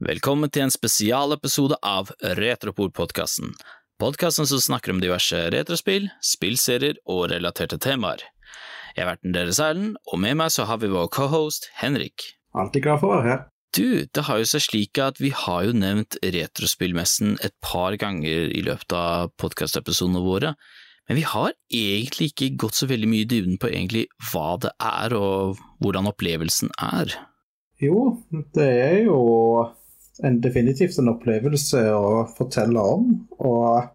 Velkommen til en spesialepisode av Retropol-podkasten. Podkasten som snakker om diverse retrospill, spillserier og relaterte temaer. Jeg er verten deres Erlend, og med meg så har vi vår cohost Henrik. Alltid glad for å være her. Du, det har jo seg slik at vi har jo nevnt Retrospillmessen et par ganger i løpet av podkastepisodene våre, men vi har egentlig ikke gått så veldig mye i dybden på egentlig hva det er og hvordan opplevelsen er. Jo, det er jo en, definitivt en opplevelse å fortelle om, og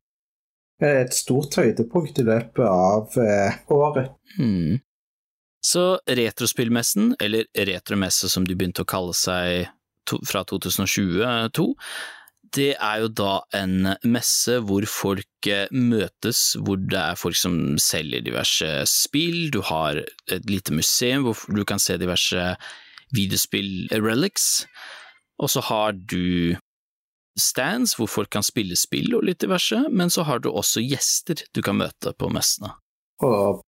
et stort høydepunkt i løpet av eh, året. Hmm. Så Retrospillmessen, eller Retromesse som de begynte å kalle seg to, fra 2022, det er jo da en messe hvor folk eh, møtes, hvor det er folk som selger diverse spill, du har et lite museum hvor du kan se diverse videospill-relics, og så har du stands hvor folk kan spille spill og litt diverse, men så har du også gjester du kan møte på messene. Og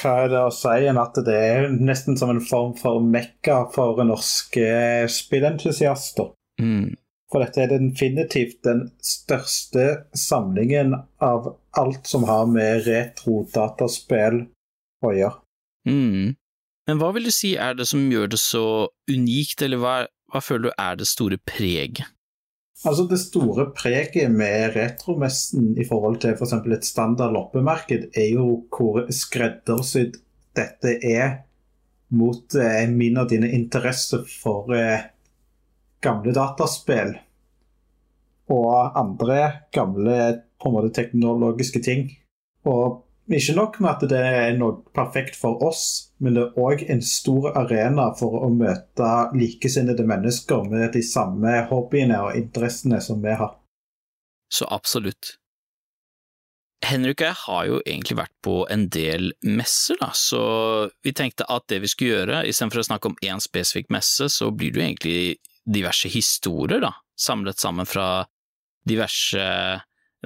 hva er det å si enn at det er nesten som en form for mekka for norske spillentusiaster. Mm. For dette er definitivt den største samlingen av alt som har med retro-dataspill å gjøre. Mm. Men hva vil du si er det som gjør det så unikt, eller hva, hva føler du er det store preget? Altså Det store preget med retromessen i forhold til f.eks. For et standard loppemarked, er jo hvor skreddersydd dette er mot eh, min og dine interesser for eh, gamle dataspill og andre gamle på en måte teknologiske ting. Og ikke nok med at det er noe perfekt for oss, men det er òg en stor arena for å møte likesinnede mennesker med de samme hobbyene og interessene som vi har. Så absolutt. Henrik og jeg har jo egentlig vært på en del messer, da, så vi tenkte at det vi skulle gjøre, istedenfor å snakke om én spesifikk messe, så blir det jo egentlig diverse historier, da, samlet sammen fra diverse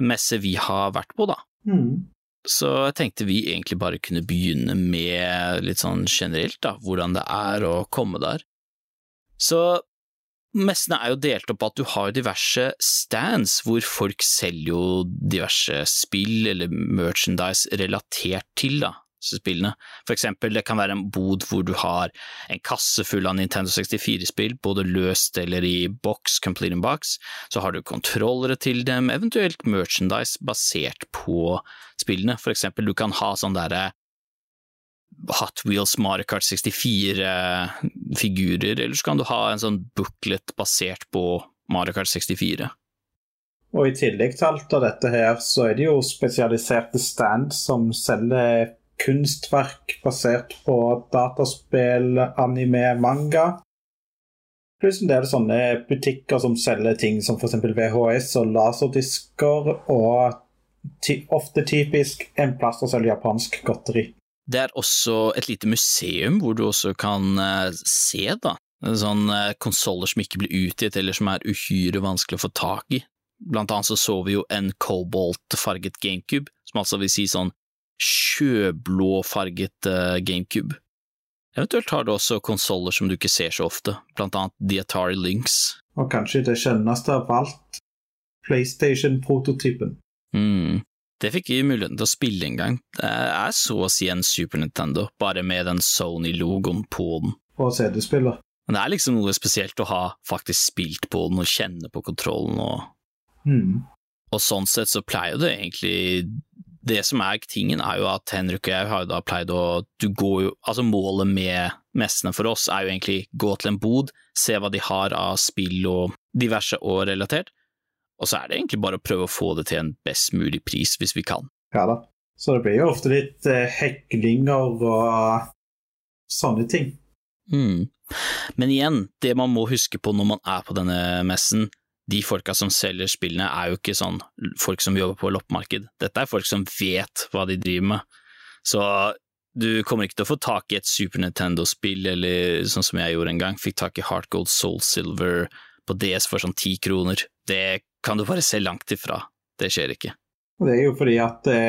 messer vi har vært på, da. Mm. Så jeg tenkte vi egentlig bare kunne begynne med litt sånn generelt, da, hvordan det er å komme der. Så messene er jo delt opp at du har diverse stands hvor folk selger jo diverse spill eller merchandise relatert til da, spillene. For eksempel, det kan være en bod hvor du har en kasse full av Nintendo 64-spill, både løst eller i boks, complete in box, så har du kontrollere til dem, eventuelt merchandise basert på spillene. For eksempel, du kan ha sånn derre Hot Wheels Mario Kart 64-figurer, eller så kan du ha en sånn booklet basert på Mario Kart 64. Og i tillegg til alt av dette her, så er det jo spesialiserte stands som selger kunstverk basert på dataspill, anime, manga. Pluss en del sånne butikker som selger ting som f.eks. VHS og laserdisker, og ofte typisk en plass å selge japansk godteri. Det er også et lite museum hvor du også kan uh, se da, sånne uh, konsoller som ikke blir utgitt eller som er uhyre vanskelig å få tak i. Blant annet så så vi jo en koboltfarget GameCube, som altså vil si sånn sjøblåfarget uh, GameCube. Eventuelt har du også konsoller som du ikke ser så ofte, blant annet The Atari Lynx. Og kanskje det skjønneste av alt, PlayStation-prototypen. Mm. Det fikk vi muligheten til å spille en gang. Det er så å si en Super Nintendo, bare med den Sony-logoen på den. Og CD-spiller. Men det er liksom noe spesielt å ha faktisk spilt på den og kjenne på kontrollen og mm. Og sånn sett så pleier det egentlig Det som er tingen, er jo at Henrik og jeg har jo da pleid å Du går jo Altså, målet med messene for oss er jo egentlig gå til en bod, se hva de har av spill og diverse og relatert, og så er det egentlig bare å prøve å få det til en best mulig pris, hvis vi kan. Ja da. Så det blir jo ofte litt eh, heklinger og sånne ting. Mm. Men igjen, det man må huske på når man er på denne messen, de folka som selger spillene er jo ikke sånn folk som jobber på loppemarked. Dette er folk som vet hva de driver med. Så du kommer ikke til å få tak i et Super Nintendo-spill, eller sånn som jeg gjorde en gang, fikk tak i Heart Gold Soul Silver på DS for sånn ti kroner. Det kan du bare se langt ifra. Det skjer ikke. Det er jo fordi at det,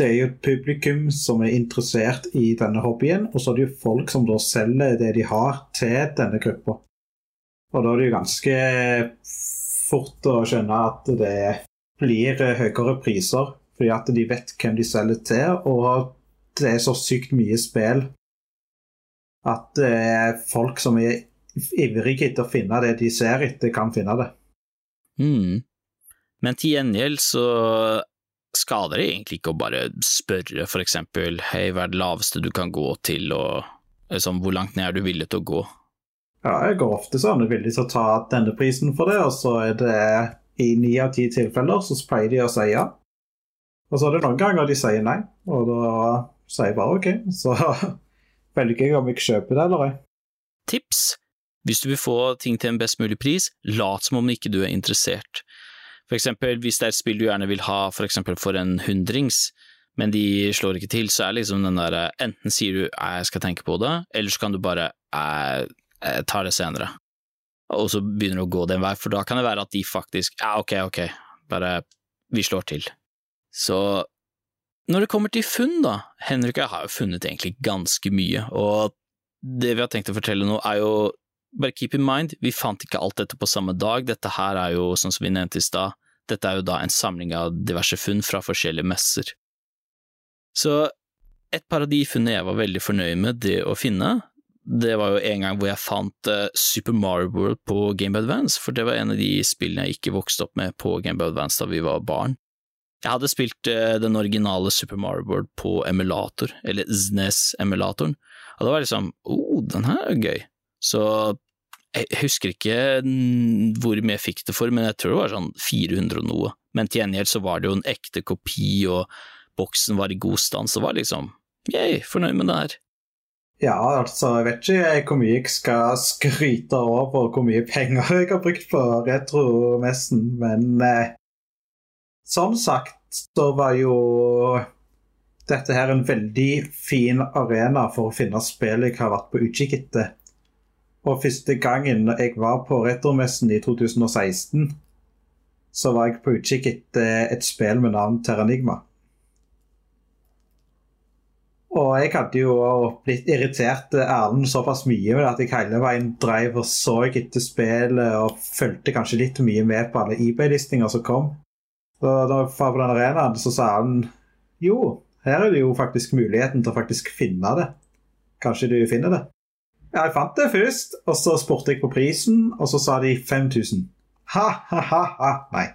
det er jo et publikum som er interessert i denne hobbyen, og så er det jo folk som da selger det de har til denne gruppa. Og da er det jo ganske fort å skjønne at det blir høyere priser, fordi at de vet hvem de selger til, og det er så sykt mye spill at folk som er ivrige etter å finne det de ser etter, kan finne det. Mm. Men til gjengjeld så skader det egentlig ikke å bare spørre for eksempel hei, hva er det laveste du kan gå til, og liksom, hvor langt ned er du villig til å gå? Ja, jeg går ofte sånn, er villig til å ta denne prisen for det, og så er det i ni av ti tilfeller så pleier de å si ja. Og så er det noen ganger de sier nei, og da sier jeg bare OK. Så velger jeg om jeg kjøper det eller ei. Tips! Hvis du vil få ting til en best mulig pris, lat som om ikke du er interessert. For eksempel, hvis det er et spill du gjerne vil ha for eksempel for en hundrings, men de slår ikke til, så er liksom den derre Enten sier du 'jeg skal tenke på det', eller så kan du bare 'jeg, jeg tar det senere'. Og så begynner det å gå den vei, for da kan det være at de faktisk 'ja, ok, ok, bare vi slår til'. Så når det kommer til funn, da, Henrik og jeg har jo funnet egentlig ganske mye, og det vi har tenkt å fortelle nå, er jo bare keep in mind, vi fant ikke alt dette på samme dag. Dette her er jo, sånn som vi nevnte i stad, dette er jo da en samling av diverse funn fra forskjellige messer. Så et par av de funnene jeg var veldig fornøyd med det å finne, det var jo en gang hvor jeg fant uh, Super Mario World på Game Advance, for det var en av de spillene jeg ikke vokste opp med på Game Advance da vi var barn. Jeg hadde spilt uh, den originale Super Mario World på emulator, eller SNES-emulatoren, og det var liksom oh, den her er gøy. Så jeg husker ikke hvor mye jeg fikk det for, men jeg tror det var sånn 400 og noe. Men til gjengjeld så var det jo en ekte kopi, og boksen var i god stand, så var det liksom yay, fornøyd med det her. Ja, altså, jeg vet ikke hvor mye jeg skal skryte over hvor mye penger jeg har brukt på retromessen, men eh, som sagt så var jo dette her en veldig fin arena for å finne spill jeg har vært på utkikk etter. Og første gangen jeg var på retromessen i 2016, så var jeg på utkikk etter et spill med navn Terranigma. Og jeg hadde jo blitt irritert Erlend såpass mye med at jeg hele veien drev og så etter spillet og fulgte kanskje litt mye med på alle eBay-listinger som kom. Så da jeg var på den arenaen, så sa han jo, her er det jo faktisk muligheten til å faktisk finne det. Kanskje du finner det? Ja, Jeg fant det først, og så spurte jeg på prisen, og så sa de 5000. Ha, ha, ha, ha, nei.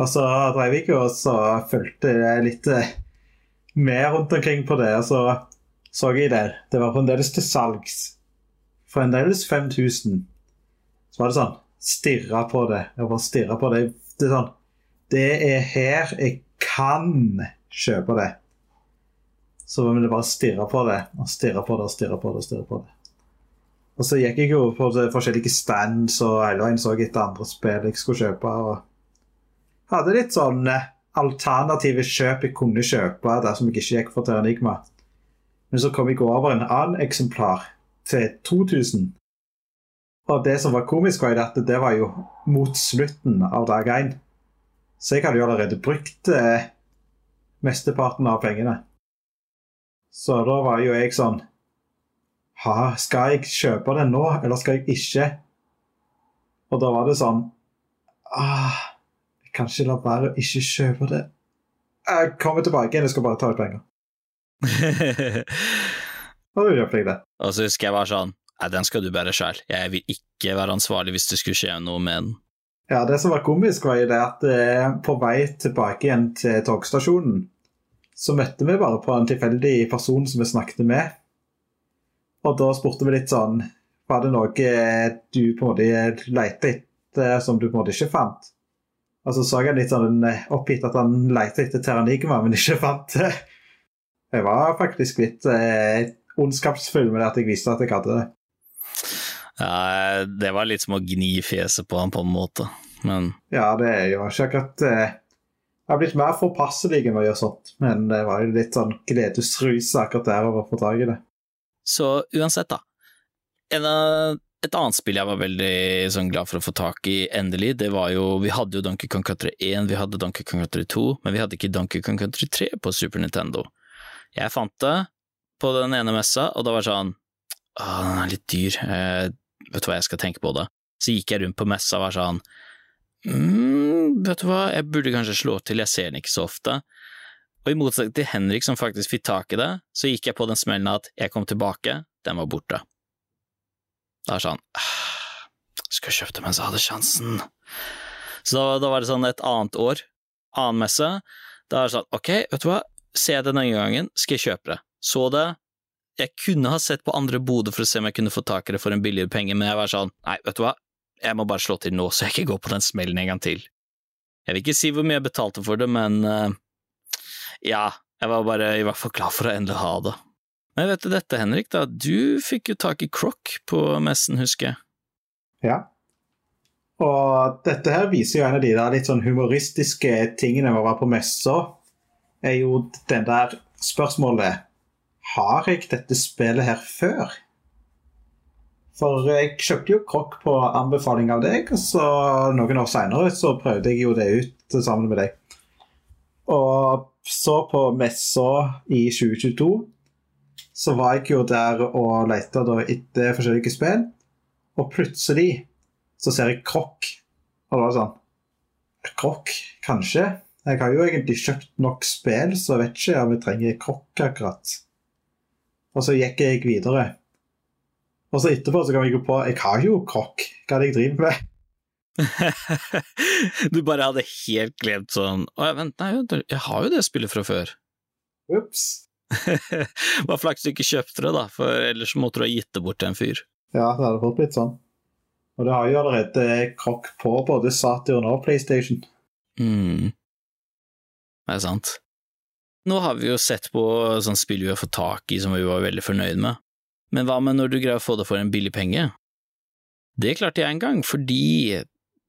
Og så drev jeg og så fulgte litt mer rundt omkring på det, og så så jeg der. Det var fremdeles til salgs. Fremdeles 5000. Så var det sånn Stirra på det. Jeg bare stirra på det. Det er sånn Det er her jeg kan kjøpe det. Så var det bare stirre på det og stirre på det og stirre på det. Og stirre på det. Og så gikk jeg jo på forskjellige stands og hele veien så etter andre spill jeg skulle kjøpe. og Hadde litt sånn eh, alternative kjøp jeg kunne kjøpe dersom jeg ikke gikk for Terranigma. Men så kom jeg over en annen eksemplar til 2000. Og det som var komisk, var at det var jo mot slutten av dag én. Så jeg hadde jo allerede brukt eh, mesteparten av pengene. Så da var jo jeg sånn ha, Skal jeg kjøpe den nå, eller skal jeg ikke? Og da var det sånn ah, Jeg kan ikke la være å ikke kjøpe det. Jeg kommer tilbake igjen, jeg skal bare ta ut penger. og du gjør det. Og så husker jeg bare sånn Nei, den skal du bære sjøl. Jeg vil ikke være ansvarlig hvis det skulle skje noe med den. Ja, det som var komisk, var jo det at eh, på vei tilbake igjen til togstasjonen så møtte vi bare på en tilfeldig person som vi snakket med. Og da spurte vi litt sånn Var det noe du på en måte lette etter som du på en måte ikke fant? Og så så jeg litt sånn oppgitt at han lette etter Terranigma, men ikke fant det. Jeg var faktisk litt eh, ondskapsfull med det at jeg visste at jeg hadde det. Ja, det var litt som å gni fjeset på han på en måte, men Ja, det er jo ikke akkurat eh, jeg har blitt mer forpasselig med å gjøre sånt, men det var jo litt sånn gledesrus akkurat der over å få tak i det. Så uansett, da. En, et annet spill jeg var veldig sånn, glad for å få tak i endelig, det var jo Vi hadde jo Donkey Kong Country 1, vi hadde Donkey Kong Country 2, men vi hadde ikke Donkey Kong Country 3 på Super Nintendo. Jeg fant det på den ene messa, og da var det sånn Å, den er litt dyr. Eh, vet du hva, jeg skal tenke på det. Så gikk jeg rundt på messa og var sånn mm, vet du hva, jeg burde kanskje slå til, jeg ser den ikke så ofte. Og i motsetning til Henrik som faktisk fikk tak i det, så gikk jeg på den smellen at jeg kom tilbake, den var borte. Da er det sånn «Ah, Skulle kjøpt det mens jeg hadde sjansen. Så da, da, var det sånn et annet år, annen messe. Da er det sånn, ok, vet du hva, ser jeg det denne gangen, skal jeg kjøpe det. Så det, jeg kunne ha sett på andre boder for å se om jeg kunne få tak i det for en billigere penge, men jeg var sånn, nei, vet du hva, jeg må bare slå til nå, så jeg ikke går på den smellen en gang til. Jeg vil ikke si hvor mye jeg betalte for det, men uh, ja, jeg var bare i hvert fall glad for å endelig ha det. Men vet du dette, Henrik, da, du fikk jo tak i Croc på messen, husker jeg. Ja. Og dette her viser jo en av de der litt sånn humoristiske tingene med å være på messa, Er jo den der spørsmålet Har jeg dette spillet her før? For jeg kjøpte jo Krokk på anbefaling av deg, og så noen år seinere så prøvde jeg jo det ut sammen med deg. Og så på messa i 2022 så var jeg jo der og lette etter forskjellige spill, og plutselig så ser jeg Krokk, og da er det sånn Krokk, kanskje? Jeg har jo egentlig kjøpt nok spill, så jeg vet ikke om jeg trenger Krokk akkurat. Og så gikk jeg videre. Og så etterpå så kan vi gå på Jeg har jo Krokk, hva er det jeg driver med? du bare hadde helt glemt sånn Å, vent, nei, jeg har jo det spillet fra før. Ops. Hva flaks du ikke kjøpte det, da, for ellers måtte du ha gitt det bort til en fyr. Ja, det hadde fått blitt sånn. Og det har jo allerede krokk på både Saturn og PlayStation. Mm. Det er sant. Nå har vi jo sett på sånn spill vi har fått tak i som vi var veldig fornøyd med, men hva med når du greier å få det for en billig penge? Det klarte jeg en gang, fordi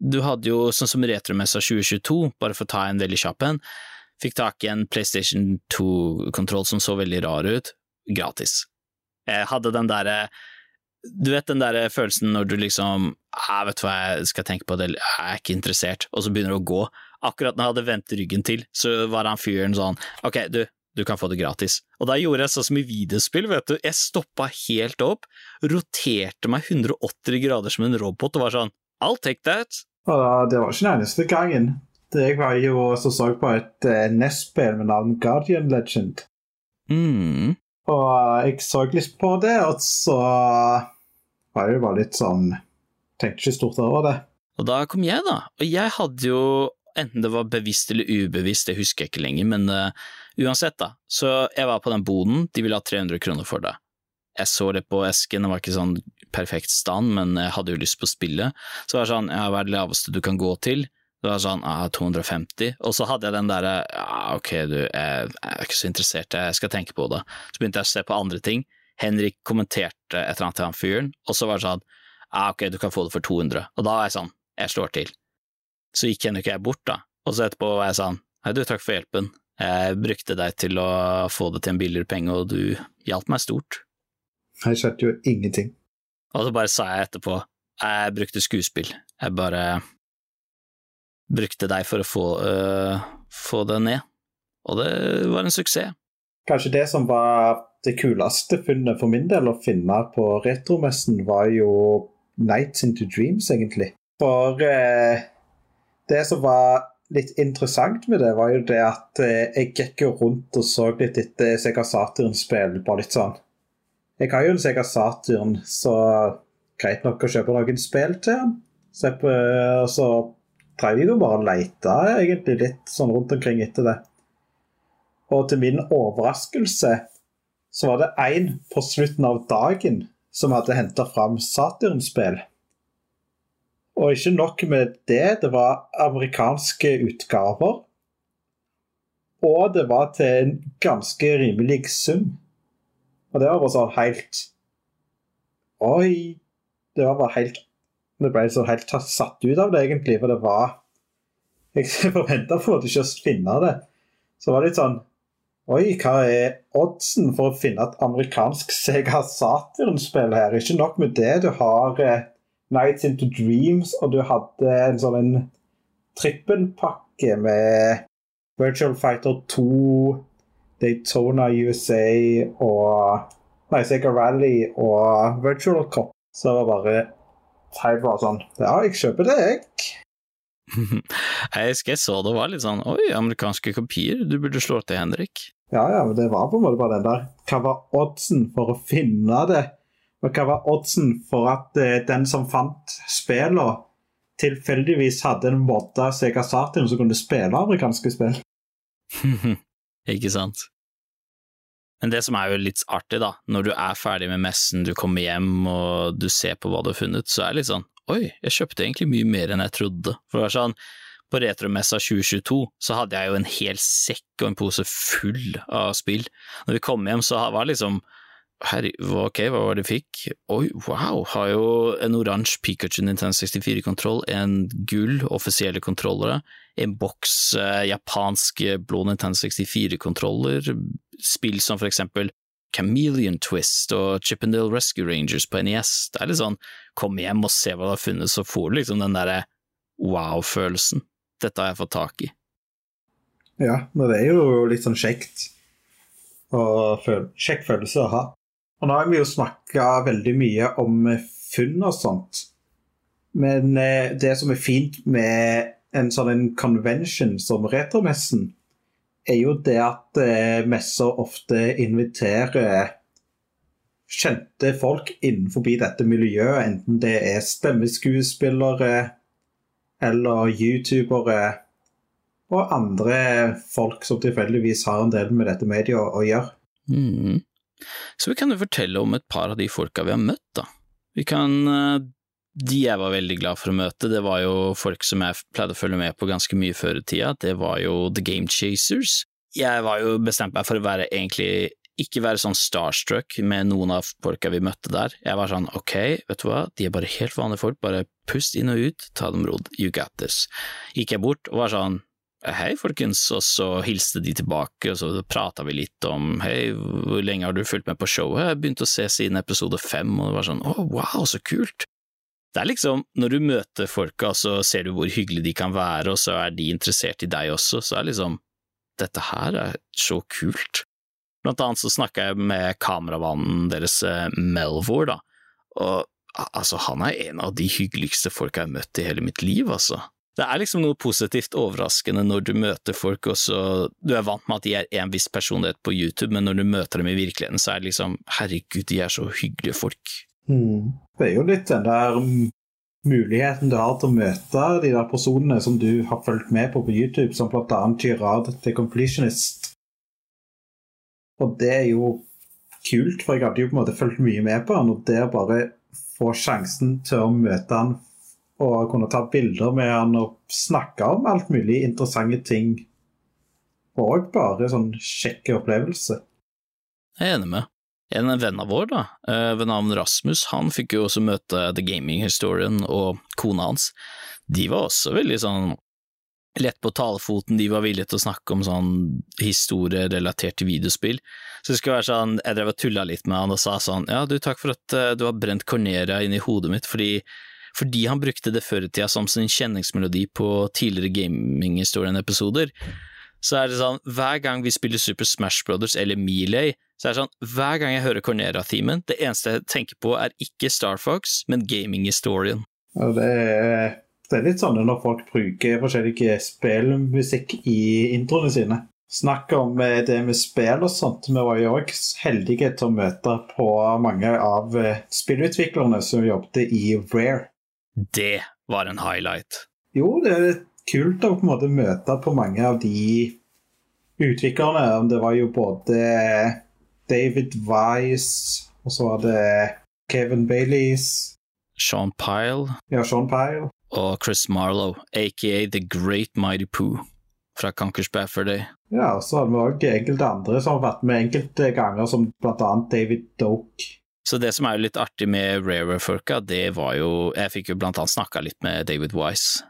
du hadde jo, sånn som Retromessa 2022, bare for å ta en veldig kjapp en, fikk tak i en PlayStation 2-kontroll som så veldig rar ut, gratis. Jeg hadde den derre du vet den der følelsen når du liksom Jeg vet hva jeg skal tenke på, det, jeg er ikke interessert, og så begynner du å gå. Akkurat når jeg hadde vendt ryggen til, så var han fyren sånn Ok, du, du kan få det gratis. Og da gjorde jeg sånn som i videospill, vet du. Jeg stoppa helt opp, roterte meg 180 grader som en robot og var sånn I'll take that. Ja, det var ikke den eneste gangen. Jeg var jo også så på et uh, NES-spill med navn Guardian Legend. Mm. Og jeg så litt på det, og så var det jo bare litt sånn Tenkte ikke stort over det. Og da kom jeg, da. Og jeg hadde jo, enten det var bevisst eller ubevisst, det husker jeg ikke lenger, men uh, uansett, da. Så jeg var på den boden, de ville ha 300 kroner for det. Jeg så det på esken, det var ikke sånn perfekt stand, men jeg hadde jo lyst på spillet. Så det var sånn, ja, hva er det laveste du kan gå til? Det var sånn ah, 250, og så hadde jeg den derre ja, ok, du, jeg, jeg, er ikke så interessert, jeg skal tenke på det. Så begynte jeg å se på andre ting. Henrik kommenterte et eller annet til han fyren, og så var det sånn ah, ok, du kan få det for 200. Og da var jeg sånn, jeg slår til. Så gikk Henrik og jeg bort, da, og så etterpå var jeg sånn, hei du, takk for hjelpen. Jeg brukte deg til å få det til en billigere penge, og du hjalp meg stort. Jeg skjønte jo ingenting. Og så bare sa jeg etterpå, jeg brukte skuespill. Jeg bare brukte deg for å få, uh, få det ned, og det var en suksess. Kanskje det som var det kuleste funnet for min del å finne på retromessen, var jo Nights into Dreams, egentlig. For uh, det som var litt interessant med det, var jo det at uh, jeg gikk jo rundt og så litt etter Sega Saturn-spill, bare litt sånn. Jeg har jo en Sega Saturn, så greit nok å kjøpe noen spill til den. Så, så drev jeg jo bare og leita egentlig litt sånn rundt omkring etter det. Og til min overraskelse så var det én på slutten av dagen som hadde henta fram Saturn-spill. Og ikke nok med det, det var amerikanske utgaver. Og det var til en ganske rimelig sum. Og det var bare sånn helt Oi. Det var bare helt vi ble så helt satt ut av det, egentlig. For det var Jeg forventa på at ikke å finne det. Så det var litt sånn Oi, hva er oddsen for å finne et amerikansk Sega Saturn-spill her? Ikke nok med det, du har eh, Nights Into Dreams, og du hadde en sånn en trippelpakke med Virtual Fighter 2, Daytona USA og Nei, Sega Rally og Virtual Cop. Så det var bare jeg bare sånn Ja, jeg kjøper det, jeg. jeg husker jeg så det var litt sånn Oi, amerikanske kopier, du burde slå til, Henrik. Ja, ja, men det var på en måte bare den der Hva var oddsen for å finne det? Og hva var oddsen for at eh, den som fant spillene, tilfeldigvis hadde en måte Sega Saturn som kunne spille amerikanske spill? Ikke sant? Men det som er jo litt artig, da, når du er ferdig med messen, du kommer hjem og du ser på hva du har funnet, så er det litt sånn oi, jeg kjøpte egentlig mye mer enn jeg trodde. For det var sånn, på retromessa 2022 så hadde jeg jo en hel sekk og en pose full av spill. Når vi kom hjem, så var det liksom Herre, ok, hva var det du fikk? Oi, wow, har jo en oransje Pikachu Nintendo 64-kontroll, en gull offisielle kontrollere, en boks eh, japansk blå Nintendo 64-kontroller, spill som for eksempel Chameleon Twist og Chippendale Rescue Rangers på NES. Det er litt sånn, kom hjem og se hva du har funnet, så får du liksom den derre wow-følelsen. Dette har jeg fått tak i. Ja, men det er jo litt sånn kjekt. Og kjekk følelse å ha. Og nå har vi jo snakka veldig mye om funn og sånt. Men eh, det som er fint med en sånn en convention som Retromessen, er jo det at eh, messer ofte inviterer kjente folk innenfor dette miljøet, enten det er stemmeskuespillere eller youtubere og andre folk som tilfeldigvis har en del med dette mediet å, å gjøre. Mm. Så vi kan jo fortelle om et par av de folka vi har møtt, da. Vi kan eh, De jeg var veldig glad for å møte, det var jo folk som jeg pleide å følge med på ganske mye før i tida. Det var jo The Game Chasers. Jeg var jo bestemt meg for å være egentlig ikke være sånn starstruck med noen av folka vi møtte der. Jeg var sånn ok, vet du hva, de er bare helt vanlige folk, bare pust inn og ut, ta dem rod, you got this. Gikk jeg bort og var sånn Hei, folkens, og så hilste de tilbake, og så prata vi litt om hei, hvor lenge har du fulgt med på showet? Jeg begynte å se siden episode fem, og det var sånn å, wow, så kult. Det er liksom, når du møter folka, så ser du hvor hyggelig de kan være, og så er de interessert i deg også, så er liksom, dette her er så kult. Blant annet så snakka jeg med kameravannen deres, eh, Melvor, da, og altså, han er en av de hyggeligste folka jeg har møtt i hele mitt liv, altså det er liksom noe positivt overraskende når du møter folk, og så Du er vant med at de er en viss personlighet på YouTube, men når du møter dem i virkeligheten, så er det liksom Herregud, de er så hyggelige folk. Mm. Det er jo litt den der muligheten du har til å møte de der personene som du har fulgt med på på YouTube, som bl.a. Girard The Completionist. Og det er jo kult, for jeg hadde jo på en måte fulgt mye med på han, og det å bare få sjansen til å møte han og kunne ta bilder med han og snakke om alt mulig interessante ting. Og bare sånn kjekk opplevelse. Jeg er enig med. En venn av vår, da, eh, ved navn Rasmus, han fikk jo også møte The Gaming Historian og kona hans. De var også veldig sånn lett på talefoten, de var villige til å snakke om sånn historie relatert til videospill. Så det skulle være sånn, jeg drev og tulla litt med han og sa sånn, ja du, takk for at eh, du har brent Corneria inn i hodet mitt, fordi fordi han brukte det før i tida som sin kjenningsmelodi på tidligere gaminghistorien-episoder. Så er det sånn, hver gang vi spiller Super Smash Brothers eller Melee, så det er sånn, hver gang jeg hører Cornera-themen, det eneste jeg tenker på er ikke Star Fox, men gaminghistorien. Ja, det det er litt sånn når folk bruker forskjellige spillmusikk i introene sine. Snakk om eh, det med spill og sånt. Vi var jo òg heldige til å møte på mange av eh, spillutviklerne som jobbet i Rare. Det var en highlight. Jo, det er kult å på en måte møte på mange av de utviklerne. Det var jo både David Wise, og så var det Kevin Baileys. Sean Pyle. Ja, Sean Pyle. Og Chris Marlowe, aka The Great Mighty Pooh fra Conquers Bafferday. Ja, og så har vi òg enkelte andre som har vært med enkelte ganger, som bl.a. David Doke. Så det som er litt artig med Rare-folka, det var jo Jeg fikk jo blant annet snakka litt med David Wise.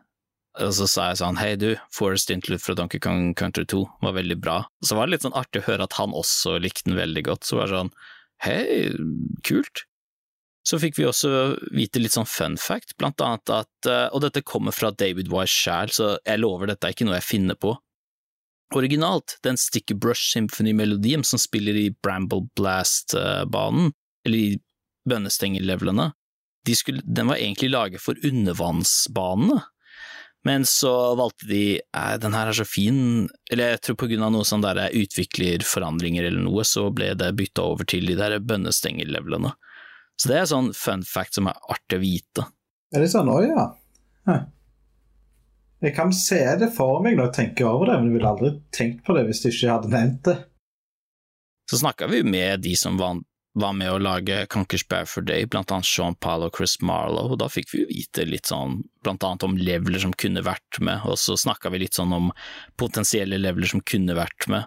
Og så sa jeg sånn hei du, Forest Interlude fra Donkey Kong Country 2 var veldig bra. Og så var det litt sånn artig å høre at han også likte den veldig godt. Så var det sånn hei, kult. Så fikk vi også vite litt sånn fun fact, blant annet at eh, Og dette kommer fra David Wise sjæl, så jeg lover dette er ikke noe jeg finner på. Originalt, den Sticky Brush Symphony-melodien som spiller i Bramble Blast-banen, eller i bønnestengellevelene, de den var egentlig laget for undervannsbanene. Men så valgte de eh, den her er så fin, eller jeg tror på grunn av noe sånn der utviklerforandringer eller noe, så ble det bytta over til de der bønnestengel-levelene. Så det er sånn fun fact som er artig å vite. Er det sånn, å ja. Huh. Jeg kan se det for meg når jeg tenker over det, men jeg ville aldri tenkt på det hvis du ikke hadde nevnt det. Så snakka vi med de som var, var med å lage Conquers for Day, blant annet Sean Paul og Chris Marlowe, og da fikk vi vite litt sånn blant annet om leveler som kunne vært med, og så snakka vi litt sånn om potensielle leveler som kunne vært med.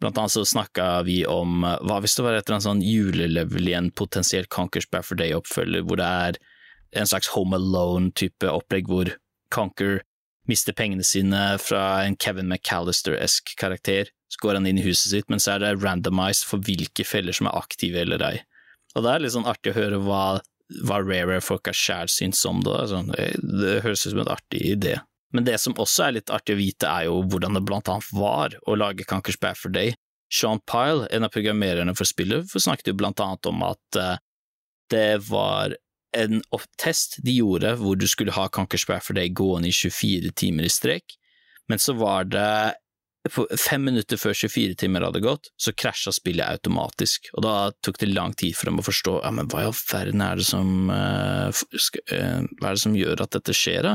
Blant annet så snakka vi om hva hvis det var et eller annet sånn julelevel i en potensiell Conquers for Day-oppfølger, hvor det er en slags Home Alone-type opplegg hvor Conquer mister pengene sine fra en Kevin McAllister-esk karakter, så går han inn i huset sitt, men så er det randomized for hvilke feller som er aktive eller ei. Og det er litt sånn artig å høre hva, hva rare-folka sjæl syns om det. Sånn, det høres ut som en artig idé. Men det som også er litt artig å vite, er jo hvordan det blant annet var å lage Conquers Bad for Day. Sean Pyle, en av programmererne for spillet, snakket jo blant annet om at uh, det var en test de gjorde hvor du skulle ha Conquers Bad for Day gående i 24 timer i strek, men så var det fem minutter før 24 timer hadde gått, så krasja spillet automatisk, og da tok det lang tid for dem å forstå ja, men hva i all verden er det som uh, Hva er det som gjør at dette skjer, da?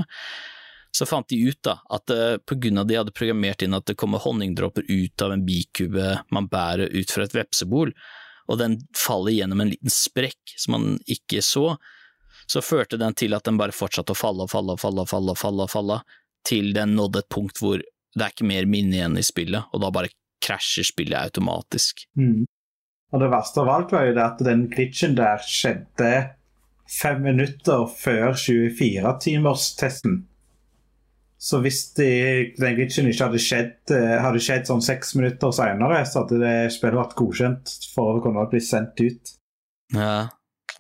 Så fant de ut da, at uh, på grunn av de hadde programmert inn at det kommer honningdråper ut av en bikube man bærer ut fra et vepsebol, og den faller gjennom en liten sprekk som man ikke så, så førte den til at den bare fortsatte å falle og falle og falle og falle, falle, falle, til den nådde et punkt hvor det er ikke mer minne igjen i spillet, og da bare krasjer spillet automatisk. Mm. Og det verste av alt var jo det at den glitchen der skjedde fem minutter før 24-timerstesten. Så hvis de, den glitchen ikke hadde skjedd, eh, hadde skjedd sånn seks minutter seinere, så hadde det spillet vært godkjent for å kunne bli sendt ut. Ja,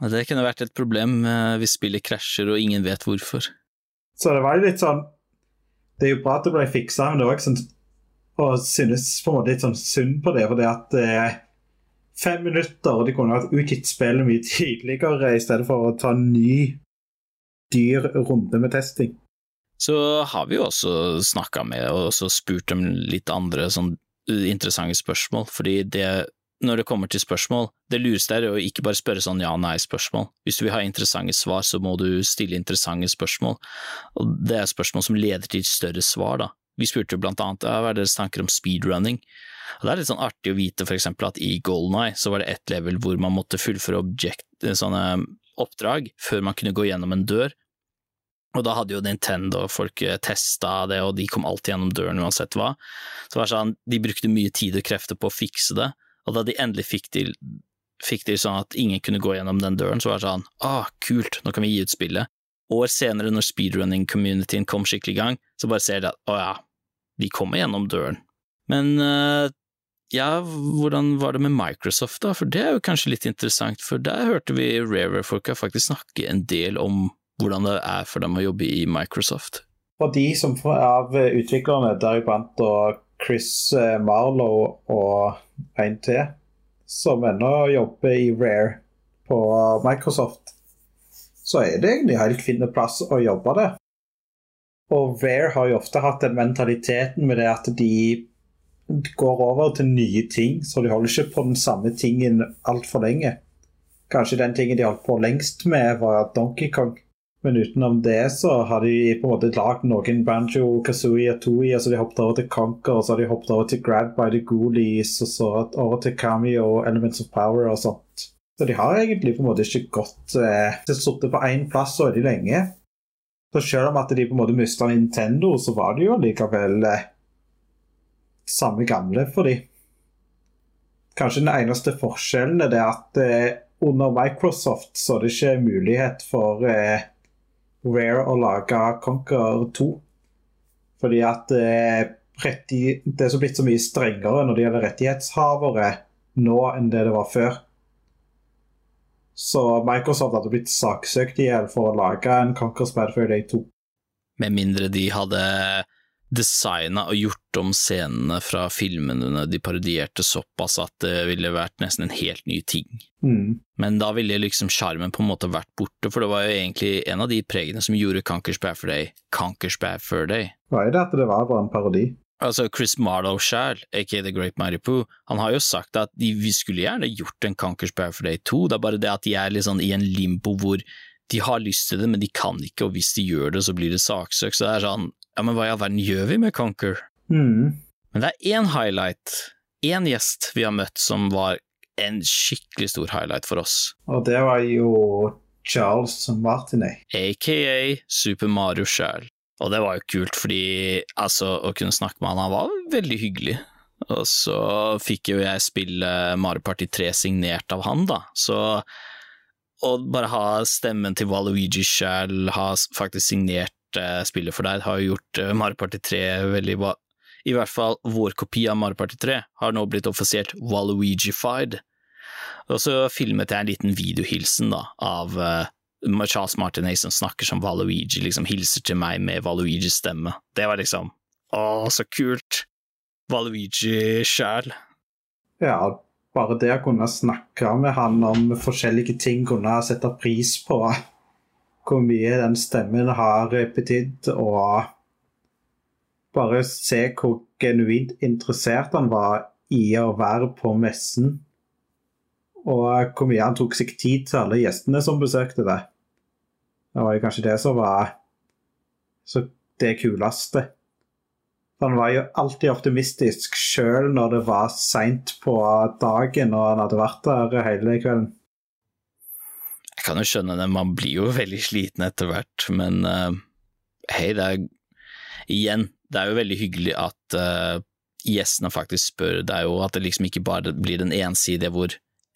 det kunne vært et problem eh, hvis spillet krasjer og ingen vet hvorfor. Så det var jo litt sånn det er jo bra at det ble fiksa, men det var ikke sånn og synes på en måte litt sånn synd på det. For det at eh, fem minutter, og de kunne vært utgitt spillet mye tidligere i stedet for å ta en ny, dyr runde med testing. Så har vi jo også snakka med og spurt om litt andre sånn interessante spørsmål, fordi det når det kommer til spørsmål, det lureste er å ikke bare spørre sånn ja-nei-spørsmål. Hvis du vil ha interessante svar, så må du stille interessante spørsmål, og det er spørsmål som leder til større svar, da. Vi spurte jo blant annet hva er deres tanker om speedrunning, og det er litt sånn artig å vite for eksempel at i Golden Eye så var det ett level hvor man måtte fullføre objekt, sånne oppdrag før man kunne gå gjennom en dør, og da hadde jo Nintendo folk eh, testa det, og de kom alltid gjennom døren uansett hva. Så det var sånn, de brukte mye tid og krefter på å fikse det, og da de endelig fikk til, fikk til sånn at ingen kunne gå gjennom den døren, så var det sånn ah, kult, nå kan vi gi ut spillet. År senere, når speedrunning-communityen kom skikkelig i gang, så bare ser de at å ja, de kommer gjennom døren. Men uh, ja, hvordan var det med Microsoft, da? For det er jo kanskje litt interessant, for der hørte vi Rare-folka faktisk snakke en del om hvordan det er for dem å jobbe i Microsoft. For de som av utviklerne, deriblant Chris Marlowe Marlow og en til, som ennå jobber i Rare på Microsoft, så er det egentlig helt fin plass å jobbe der. Og Rare har jo ofte hatt den mentaliteten med det at de går over til nye ting, så de holder ikke på den samme tingen altfor lenge. Kanskje den tingen de holdt på lengst med, var Donkey Kong. Men utenom det så har de på en måte lagd noen Banjo, Kazooie og Toei. Altså de hoppet over til Conker, og så har de hoppet over til Grab by the Ghoulies, og så over til Cameo og Elements of Power og sånt. Så de har egentlig på en måte ikke gått eh, sittet på én plass så veldig lenge. Så selv om at de på en måte mista Nintendo, så var det jo likevel eh, samme gamle for de. Kanskje den eneste forskjellen er det at eh, under Microsoft så er det ikke mulighet for eh, Rare å lage Conquer 2. Fordi at eh, det er så blitt så mye strengere når det gjelder rettighetshavere nå enn det det var før. Så Microsoft hadde blitt saksøkt i hjel for å lage en Conquer Spad Fair Day 2. Med mindre de hadde designa og gjort om scenene fra filmene de parodierte såpass at det ville vært nesten en helt ny ting. Mm. Men da ville liksom sjarmen på en måte vært borte, for det var jo egentlig en av de pregene som gjorde Conquers Bad for Day Conquers Bad for Day. Hva er det at det var bare en parodi? Altså, Chris Marlowe sjæl, aka The Great Pooh, han har jo sagt at de, vi skulle gjerne gjort en Conquers Bad for Day 2, det er bare det at de er litt sånn i en limbo hvor de har lyst til det, men de kan ikke, og hvis de gjør det, så blir det saksøk, så det er sånn ja, men hva i all verden gjør vi med Conquer? Mm. Men det er én highlight, én gjest vi har møtt som var en skikkelig stor highlight for oss. Og det var jo Charles Martinet. Aka Super Mario sjæl. Og det var jo kult, fordi altså, å kunne snakke med han, han var veldig hyggelig. Og så fikk jo jeg spille Mario Party 3 signert av han, da, så å bare ha stemmen til Waluigi sjæl, ha faktisk signert spillet for deg, har gjort uh, Mario Party 3 veldig bra. I hvert fall vår kopi av Mario Party 3 har nå blitt offisielt Waluigi-fied. Og så filmet jeg en liten videohilsen da, av uh, Charles Martinet som snakker som Waluigi, liksom hilser til meg med Waluigis stemme. Det var liksom Å, så kult! Waluigi sjæl. Ja, bare det å kunne snakke med han om forskjellige ting, kunne sette pris på hvor mye den stemmen har betydd, og bare se hvor genuint interessert han var i å være på messen. Og hvor mye han tok seg tid til alle gjestene som besøkte det. Det var jo kanskje det som var det kuleste. Han var jo alltid optimistisk, sjøl når det var seint på dagen og han hadde vært der hele kvelden. Jeg kan jo skjønne det, man blir jo veldig sliten etter hvert, men uh, hei, det er Igjen, det er jo veldig hyggelig at uh, gjestene faktisk spør. Er jo at det liksom ikke bare blir den ensidige hvor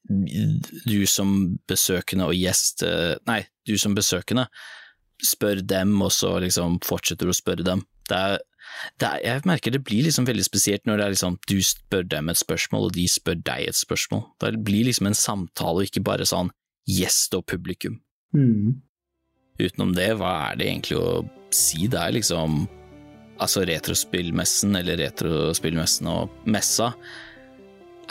du som besøkende og gjest uh, Nei, du som besøkende spør dem, og så liksom fortsetter å spørre dem. Det er, det er, jeg merker det blir liksom veldig spesielt når det er liksom du spør dem et spørsmål, og de spør deg et spørsmål. Det blir liksom en samtale, og ikke bare sånn gjest og publikum. Mm. Utenom det, hva er det egentlig å si? Det er liksom Altså, retrospillmessen, eller retrospillmessen og messa,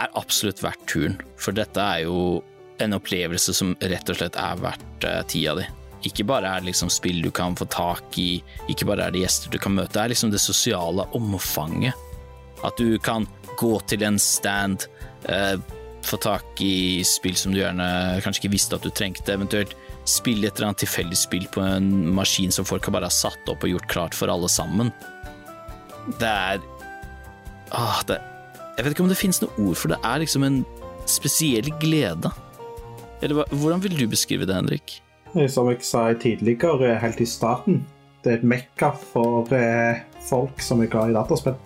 er absolutt verdt turen. For dette er jo en opplevelse som rett og slett er verdt uh, tida di. Ikke bare er det liksom spill du kan få tak i, ikke bare er det gjester du kan møte, det er liksom det sosiale omfanget. At du kan gå til en stand, uh, få tak i spill som du gjerne kanskje ikke visste at du trengte, eventuelt spille et eller annet tilfeldig spill på en maskin som folk har bare satt opp og gjort klart for alle sammen. Det er Åh, det Jeg vet ikke om det finnes noe ord for det. er liksom en spesiell glede. Eller hvordan vil du beskrive det, Henrik? Som jeg sa tidligere, helt i starten, det er et mekka for eh, folk som er glad i dataspill.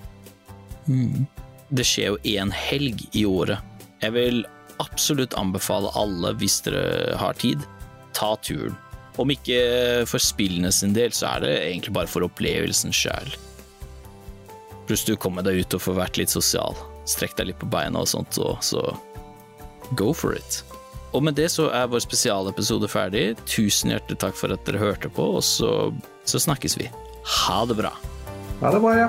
Mm. Det skjer jo én helg i året. Jeg vil absolutt anbefale alle, hvis dere har tid, ta turen. Om ikke for spillene sin del, så er det egentlig bare for opplevelsen sjæl. Pluss du kommer deg ut og får vært litt sosial. Strekk deg litt på beina og sånt, og så go for it. Og med det så er vår spesialepisode ferdig. Tusen hjertelig takk for at dere hørte på, og så, så snakkes vi. Ha det bra. Ha det bra, ja.